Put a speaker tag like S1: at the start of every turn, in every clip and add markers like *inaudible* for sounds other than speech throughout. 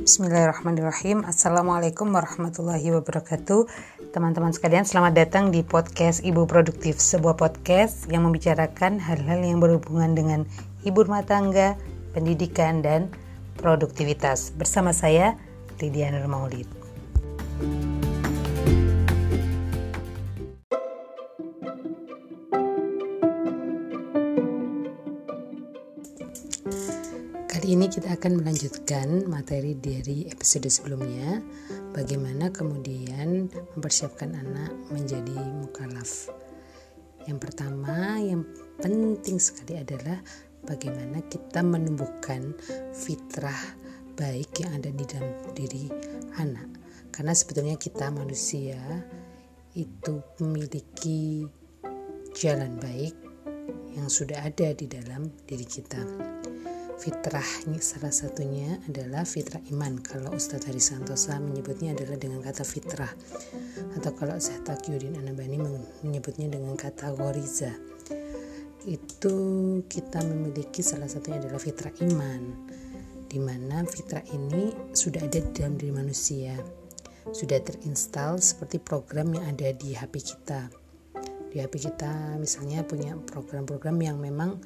S1: Bismillahirrahmanirrahim. Assalamualaikum warahmatullahi wabarakatuh. Teman-teman sekalian selamat datang di podcast Ibu Produktif Sebuah podcast yang membicarakan hal-hal yang berhubungan dengan ibu rumah tangga, pendidikan, dan produktivitas. Bersama saya Lydia Nur Kali ini kita akan melanjutkan materi dari episode sebelumnya. Bagaimana kemudian mempersiapkan anak menjadi mukalaf? Yang pertama yang penting sekali adalah Bagaimana kita menumbuhkan fitrah baik yang ada di dalam diri anak. Karena sebetulnya kita manusia itu memiliki jalan baik yang sudah ada di dalam diri kita fitrahnya salah satunya adalah fitrah iman. Kalau Ustadz Hari Santosa menyebutnya adalah dengan kata fitrah. Atau kalau Syekh Taqiyuddin Anabani menyebutnya dengan kata goriza itu kita memiliki salah satunya adalah fitrah iman di mana fitrah ini sudah ada di dalam diri manusia. Sudah terinstal seperti program yang ada di HP kita. Di HP kita misalnya punya program-program yang memang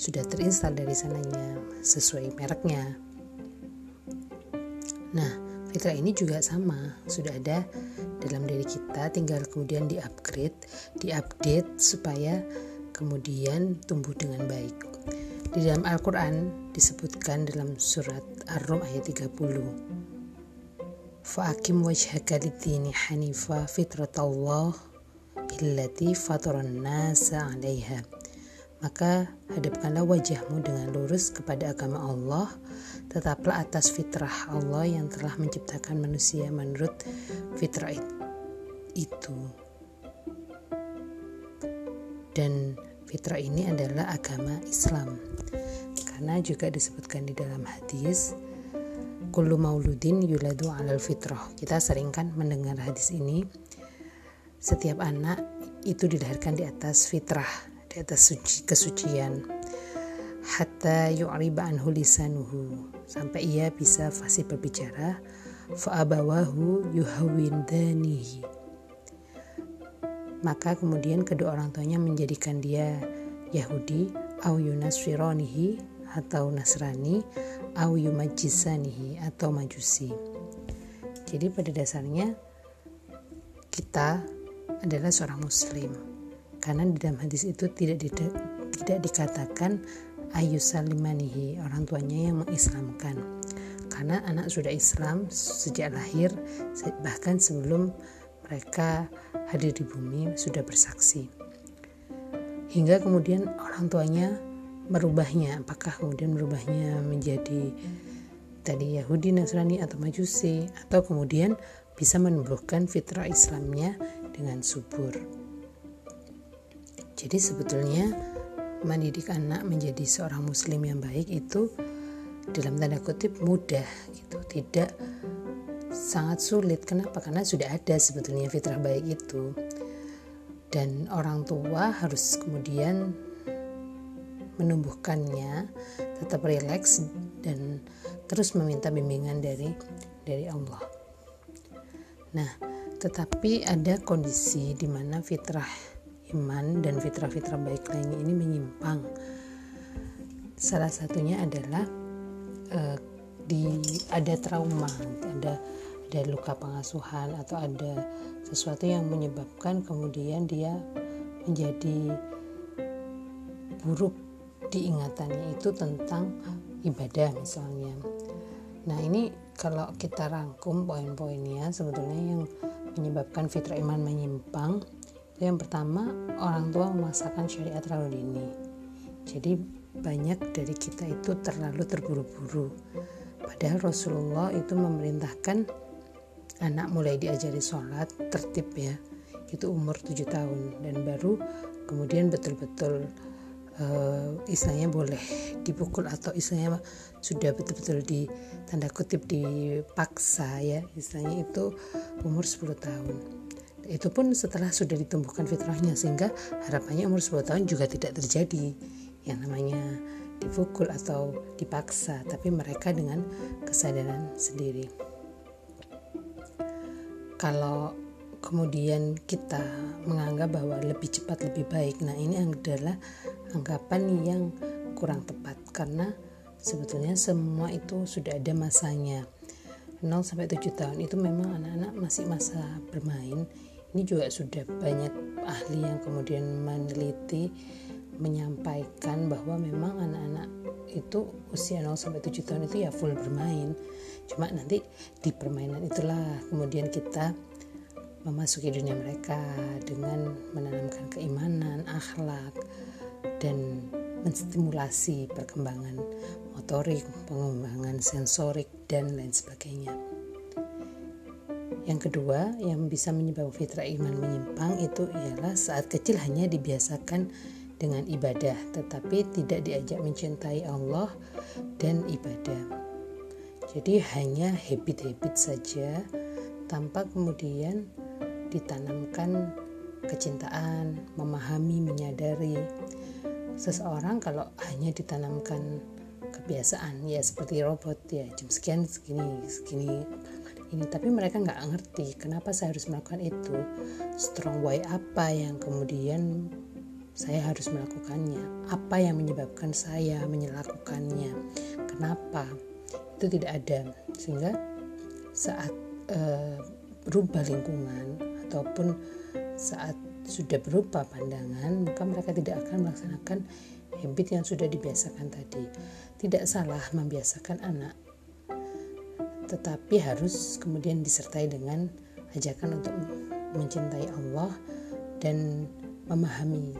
S1: sudah terinstal dari sananya sesuai mereknya. Nah, fitrah ini juga sama, sudah ada dalam diri kita, tinggal kemudian di-upgrade, di-update supaya kemudian tumbuh dengan baik. Di dalam Al-Quran disebutkan dalam surat Ar-Rum ayat 30. Fa'akim wajhaka lidini hanifa fitratallah illati fataran nasa 'alaiha maka hadapkanlah wajahmu dengan lurus kepada agama Allah, tetaplah atas fitrah Allah yang telah menciptakan manusia menurut fitrah itu. Dan fitrah ini adalah agama Islam. Karena juga disebutkan di dalam hadis Kullu mauludin yuladu alal fitrah. Kita sering kan mendengar hadis ini. Setiap anak itu dilahirkan di atas fitrah, di atas suci, kesucian. Hatta yu'riba anhu lisanuhu. Sampai ia bisa fasih berbicara fa'abawahu yuhawindanihi maka kemudian kedua orang tuanya menjadikan dia Yahudi au yunaswironihi atau Nasrani au yumajisanihi atau Majusi. Jadi pada dasarnya kita adalah seorang muslim karena di dalam hadis itu tidak tidak dikatakan ayu salimanihi orang tuanya yang mengislamkan. Karena anak sudah Islam sejak lahir bahkan sebelum mereka hadir di bumi sudah bersaksi. Hingga kemudian orang tuanya merubahnya. Apakah kemudian merubahnya menjadi tadi Yahudi Nasrani atau Majusi? Atau kemudian bisa menumbuhkan fitrah Islamnya dengan subur. Jadi sebetulnya mendidik anak menjadi seorang muslim yang baik itu dalam tanda kutip mudah gitu, tidak sangat sulit. Kenapa? Karena sudah ada sebetulnya fitrah baik itu. Dan orang tua harus kemudian menumbuhkannya tetap rileks dan terus meminta bimbingan dari dari Allah. Nah, tetapi ada kondisi di mana fitrah iman dan fitrah-fitrah baik lainnya ini menyimpang. Salah satunya adalah uh, di ada trauma, ada ada luka pengasuhan atau ada sesuatu yang menyebabkan kemudian dia menjadi buruk diingatannya itu tentang ibadah misalnya. Nah ini kalau kita rangkum poin-poinnya sebetulnya yang menyebabkan fitrah iman menyimpang yang pertama, orang tua memaksakan syariat terlalu dini. Jadi banyak dari kita itu terlalu terburu-buru. Padahal Rasulullah itu memerintahkan anak mulai diajari sholat tertib ya itu umur 7 tahun dan baru kemudian betul-betul uh, istilahnya boleh dipukul atau istilahnya sudah betul-betul di tanda kutip dipaksa ya istilahnya itu umur 10 tahun itu pun setelah sudah ditumbuhkan fitrahnya sehingga harapannya umur 10 tahun juga tidak terjadi. Yang namanya dipukul atau dipaksa, tapi mereka dengan kesadaran sendiri. Kalau kemudian kita menganggap bahwa lebih cepat lebih baik, nah ini adalah anggapan yang kurang tepat karena sebetulnya semua itu sudah ada masanya. 0 sampai 7 tahun itu memang anak-anak masih masa bermain ini juga sudah banyak ahli yang kemudian meneliti menyampaikan bahwa memang anak-anak itu usia 0 sampai 7 tahun itu ya full bermain cuma nanti di permainan itulah kemudian kita memasuki dunia mereka dengan menanamkan keimanan, akhlak dan menstimulasi perkembangan motorik, pengembangan sensorik, dan lain sebagainya. Yang kedua, yang bisa menyebabkan fitrah iman menyimpang itu ialah saat kecil hanya dibiasakan dengan ibadah, tetapi tidak diajak mencintai Allah dan ibadah. Jadi hanya habit-habit saja tanpa kemudian ditanamkan kecintaan, memahami, menyadari seseorang kalau hanya ditanamkan kebiasaan ya seperti robot ya jam sekian segini segini ini tapi mereka nggak ngerti kenapa saya harus melakukan itu. Strong why apa yang kemudian saya harus melakukannya? Apa yang menyebabkan saya melakukannya kenapa? Itu tidak ada. Sehingga saat uh, berubah lingkungan ataupun saat sudah berupa pandangan, maka mereka tidak akan melaksanakan habit yang sudah dibiasakan tadi. Tidak salah membiasakan anak, tetapi harus kemudian disertai dengan ajakan untuk mencintai Allah dan memahami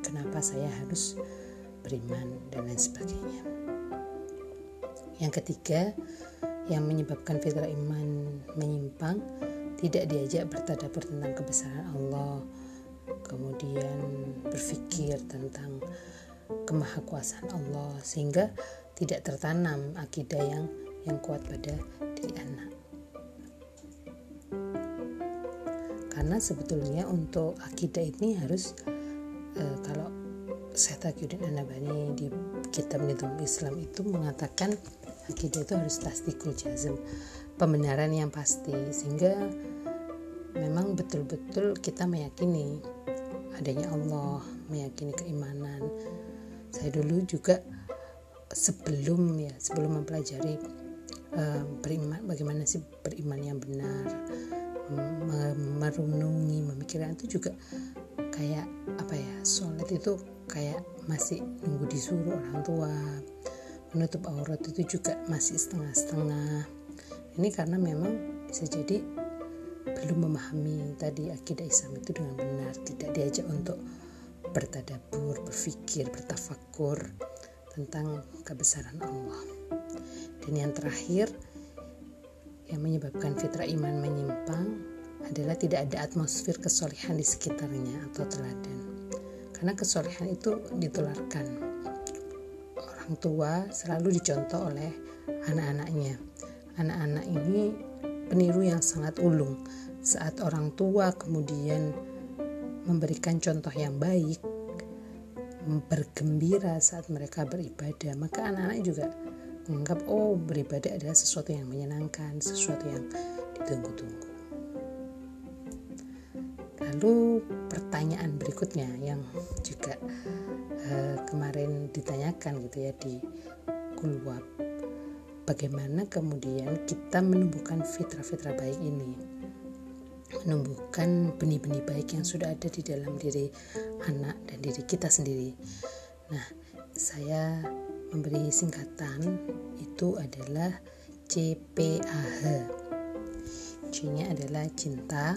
S1: kenapa saya harus beriman dan lain sebagainya. Yang ketiga, yang menyebabkan fitrah iman menyimpang tidak diajak bertadabur tentang kebesaran Allah, kemudian berpikir tentang kemahakuasaan Allah sehingga tidak tertanam akidah yang yang kuat pada diri anak. Karena sebetulnya untuk akidah ini harus e, kalau Syekh Taqiyuddin Anabani di kitab Nidhum Islam itu mengatakan akidah itu harus tasdikul jazm, pembenaran yang pasti sehingga memang betul-betul kita meyakini adanya Allah, meyakini keimanan. Saya dulu juga sebelum ya, sebelum mempelajari uh, beriman bagaimana sih beriman yang benar, merenungi, memikirkan itu juga kayak apa ya, sholat itu kayak masih nunggu disuruh orang tua. Menutup aurat itu juga masih setengah-setengah. Ini karena memang bisa jadi belum memahami tadi akidah Islam itu dengan benar, tidak diajak untuk bertadabur, berpikir, bertafakur tentang kebesaran Allah. Dan yang terakhir yang menyebabkan fitrah iman menyimpang adalah tidak ada atmosfer kesolehan di sekitarnya atau teladan. Karena kesolehan itu ditularkan. Orang tua selalu dicontoh oleh anak-anaknya. Anak-anak ini peniru yang sangat ulung saat orang tua kemudian memberikan contoh yang baik bergembira saat mereka beribadah maka anak-anak juga menganggap oh beribadah adalah sesuatu yang menyenangkan sesuatu yang ditunggu-tunggu. Lalu pertanyaan berikutnya yang juga uh, kemarin ditanyakan gitu ya di Kulwab. Bagaimana kemudian kita menumbuhkan fitrah-fitrah baik ini? Menumbuhkan benih-benih baik yang sudah ada di dalam diri anak dan diri kita sendiri. Nah, saya memberi singkatan itu adalah CPAH. C-nya adalah cinta,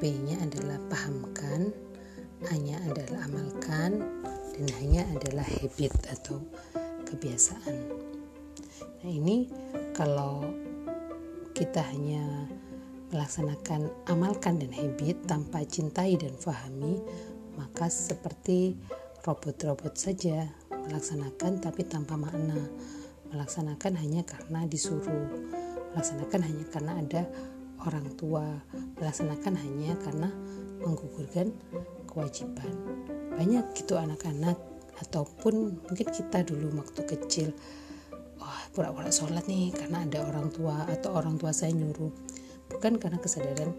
S1: P-nya adalah pahamkan, A-nya adalah amalkan, dan H-nya adalah habit atau kebiasaan. Nah ini kalau kita hanya melaksanakan amalkan dan habit tanpa cintai dan fahami, maka seperti robot-robot saja melaksanakan tapi tanpa makna, melaksanakan hanya karena disuruh, melaksanakan hanya karena ada orang tua, melaksanakan hanya karena menggugurkan kewajiban. Banyak gitu anak-anak ataupun mungkin kita dulu waktu kecil wah pura-pura sholat nih karena ada orang tua atau orang tua saya nyuruh. Bukan karena kesadaran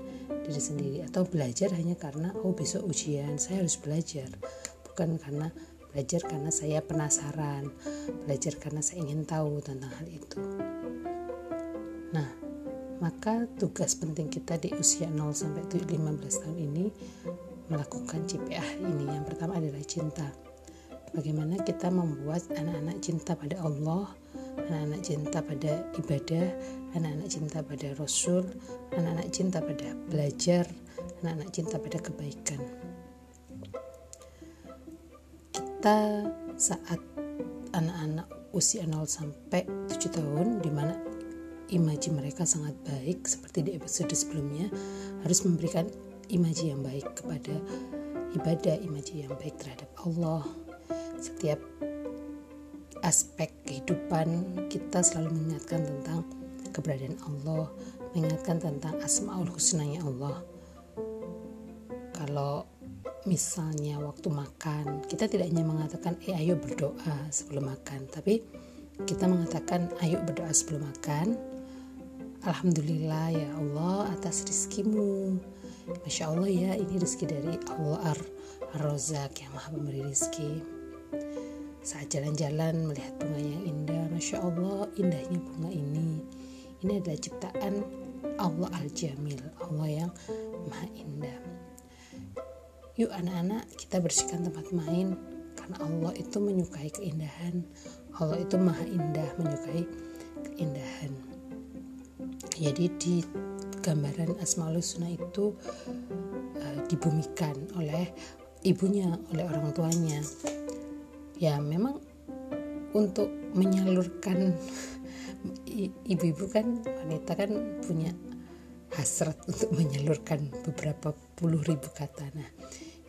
S1: diri sendiri atau belajar hanya karena oh besok ujian saya harus belajar. Bukan karena belajar karena saya penasaran. Belajar karena saya ingin tahu tentang hal itu. Nah maka tugas penting kita di usia 0 sampai 15 tahun ini melakukan CPA ini. Yang pertama adalah cinta. Bagaimana kita membuat anak-anak cinta pada Allah anak-anak cinta pada ibadah anak-anak cinta pada Rasul anak-anak cinta pada belajar anak-anak cinta pada kebaikan kita saat anak-anak usia 0 sampai 7 tahun di mana imaji mereka sangat baik seperti di episode sebelumnya harus memberikan imaji yang baik kepada ibadah imaji yang baik terhadap Allah setiap aspek kehidupan kita selalu mengingatkan tentang keberadaan Allah, mengingatkan tentang asmaul husnanya Allah. Kalau misalnya waktu makan, kita tidak hanya mengatakan eh ayo berdoa sebelum makan, tapi kita mengatakan ayo berdoa sebelum makan. Alhamdulillah ya Allah atas rizkimu. Masya Allah ya ini rizki dari Allah Ar-Rozak yang maha pemberi rizki saat jalan-jalan melihat bunga yang indah, masya Allah indahnya bunga ini. Ini adalah ciptaan Allah Al-Jamil, Allah yang maha indah. Yuk anak-anak kita bersihkan tempat main karena Allah itu menyukai keindahan. Allah itu maha indah, menyukai keindahan. Jadi di gambaran Asmaul Husna itu uh, dibumikan oleh ibunya, oleh orang tuanya ya memang untuk menyalurkan *laughs* ibu-ibu kan wanita kan punya hasrat untuk menyalurkan beberapa puluh ribu kata nah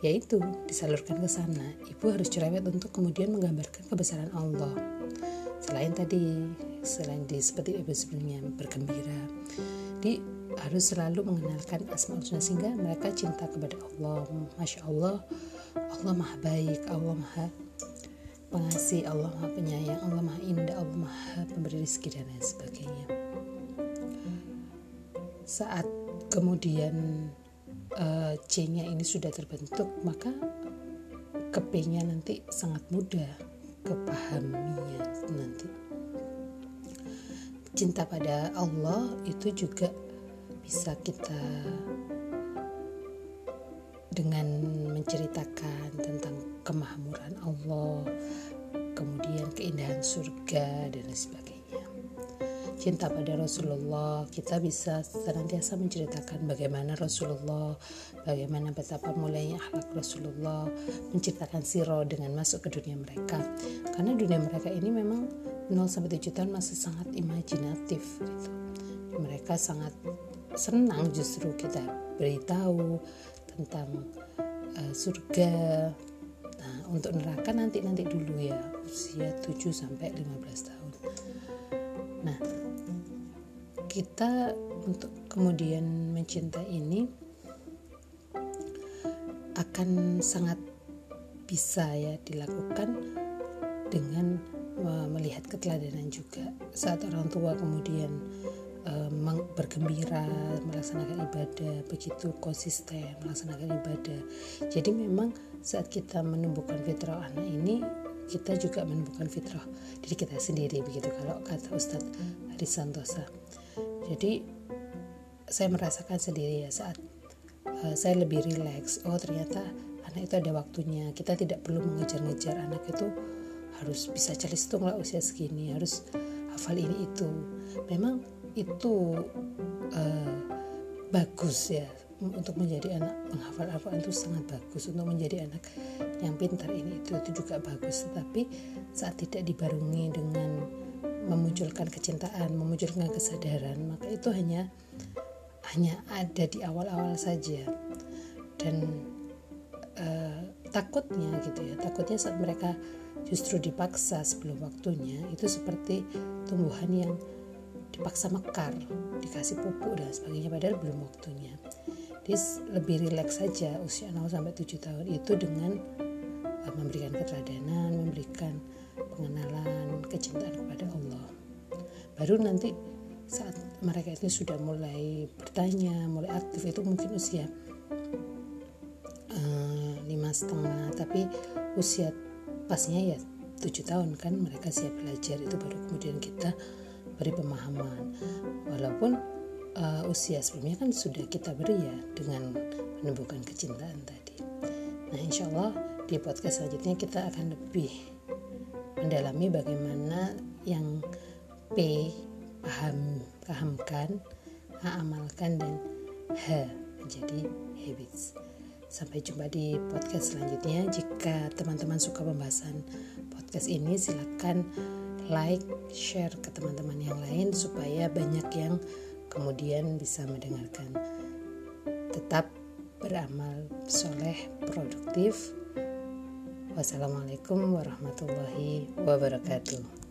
S1: yaitu disalurkan ke sana. Ibu harus cerewet untuk kemudian menggambarkan kebesaran Allah. Selain tadi selain di seperti ibu sebelumnya bergembira di harus selalu mengenalkan asmaul husna sehingga mereka cinta kepada Allah. Masya Allah Allah maha baik Allah maha pengasih, Allah Maha Penyayang, Allah Maha Indah, Allah Maha Pemberi rezeki dan lain sebagainya. Saat kemudian uh, C-nya ini sudah terbentuk, maka ke nya nanti sangat mudah kepahaminya nanti. Cinta pada Allah itu juga bisa kita dengan menceritakan tentang kemahamuran Allah, kemudian keindahan surga dan lain sebagainya. Cinta pada Rasulullah, kita bisa senantiasa menceritakan bagaimana Rasulullah, bagaimana betapa mulainya akhlak Rasulullah, menceritakan siro dengan masuk ke dunia mereka. Karena dunia mereka ini memang 0 sampai 7 tahun masih sangat imajinatif gitu. Mereka sangat senang justru kita beritahu tentang uh, surga. Nah, untuk neraka nanti nanti dulu ya, usia 7 sampai 15 tahun. Nah, kita untuk kemudian mencintai ini akan sangat bisa ya dilakukan dengan uh, melihat keteladanan juga. Saat orang tua kemudian uh, bergembira melaksanakan ibadah begitu konsisten melaksanakan ibadah. Jadi memang saat kita menumbuhkan fitrah anak ini kita juga menumbuhkan fitrah diri kita sendiri begitu kalau kata Ustadz Haris Santosa. Jadi saya merasakan sendiri ya saat uh, saya lebih rileks oh ternyata anak itu ada waktunya. Kita tidak perlu mengejar-ngejar anak itu harus bisa cari lah usia segini harus hafal ini itu. Memang itu uh, bagus ya untuk menjadi anak menghafal Al-Quran itu sangat bagus. Untuk menjadi anak yang pintar ini itu itu juga bagus. Tetapi saat tidak dibarungi dengan memunculkan kecintaan memunculkan kesadaran maka itu hanya hanya ada di awal-awal saja. Dan uh, takutnya gitu ya takutnya saat mereka justru dipaksa sebelum waktunya itu seperti tumbuhan yang dipaksa mekar dikasih pupuk dan sebagainya padahal belum waktunya lebih rileks saja usia 0 sampai 7 tahun itu dengan memberikan keteladanan memberikan pengenalan kecintaan kepada Allah. Baru nanti saat mereka itu sudah mulai bertanya mulai aktif itu mungkin usia eh, lima setengah tapi usia pasnya ya tujuh tahun kan mereka siap belajar itu baru kemudian kita beri pemahaman. Walaupun uh, usia sebelumnya kan sudah kita beri ya dengan menumbuhkan kecintaan tadi. Nah insya Allah di podcast selanjutnya kita akan lebih mendalami bagaimana yang P paham pahamkan A amalkan dan H menjadi habits. Sampai jumpa di podcast selanjutnya. Jika teman-teman suka pembahasan podcast ini silahkan like, share ke teman-teman yang lain supaya banyak yang kemudian bisa mendengarkan. Tetap beramal soleh, produktif. Wassalamualaikum warahmatullahi wabarakatuh.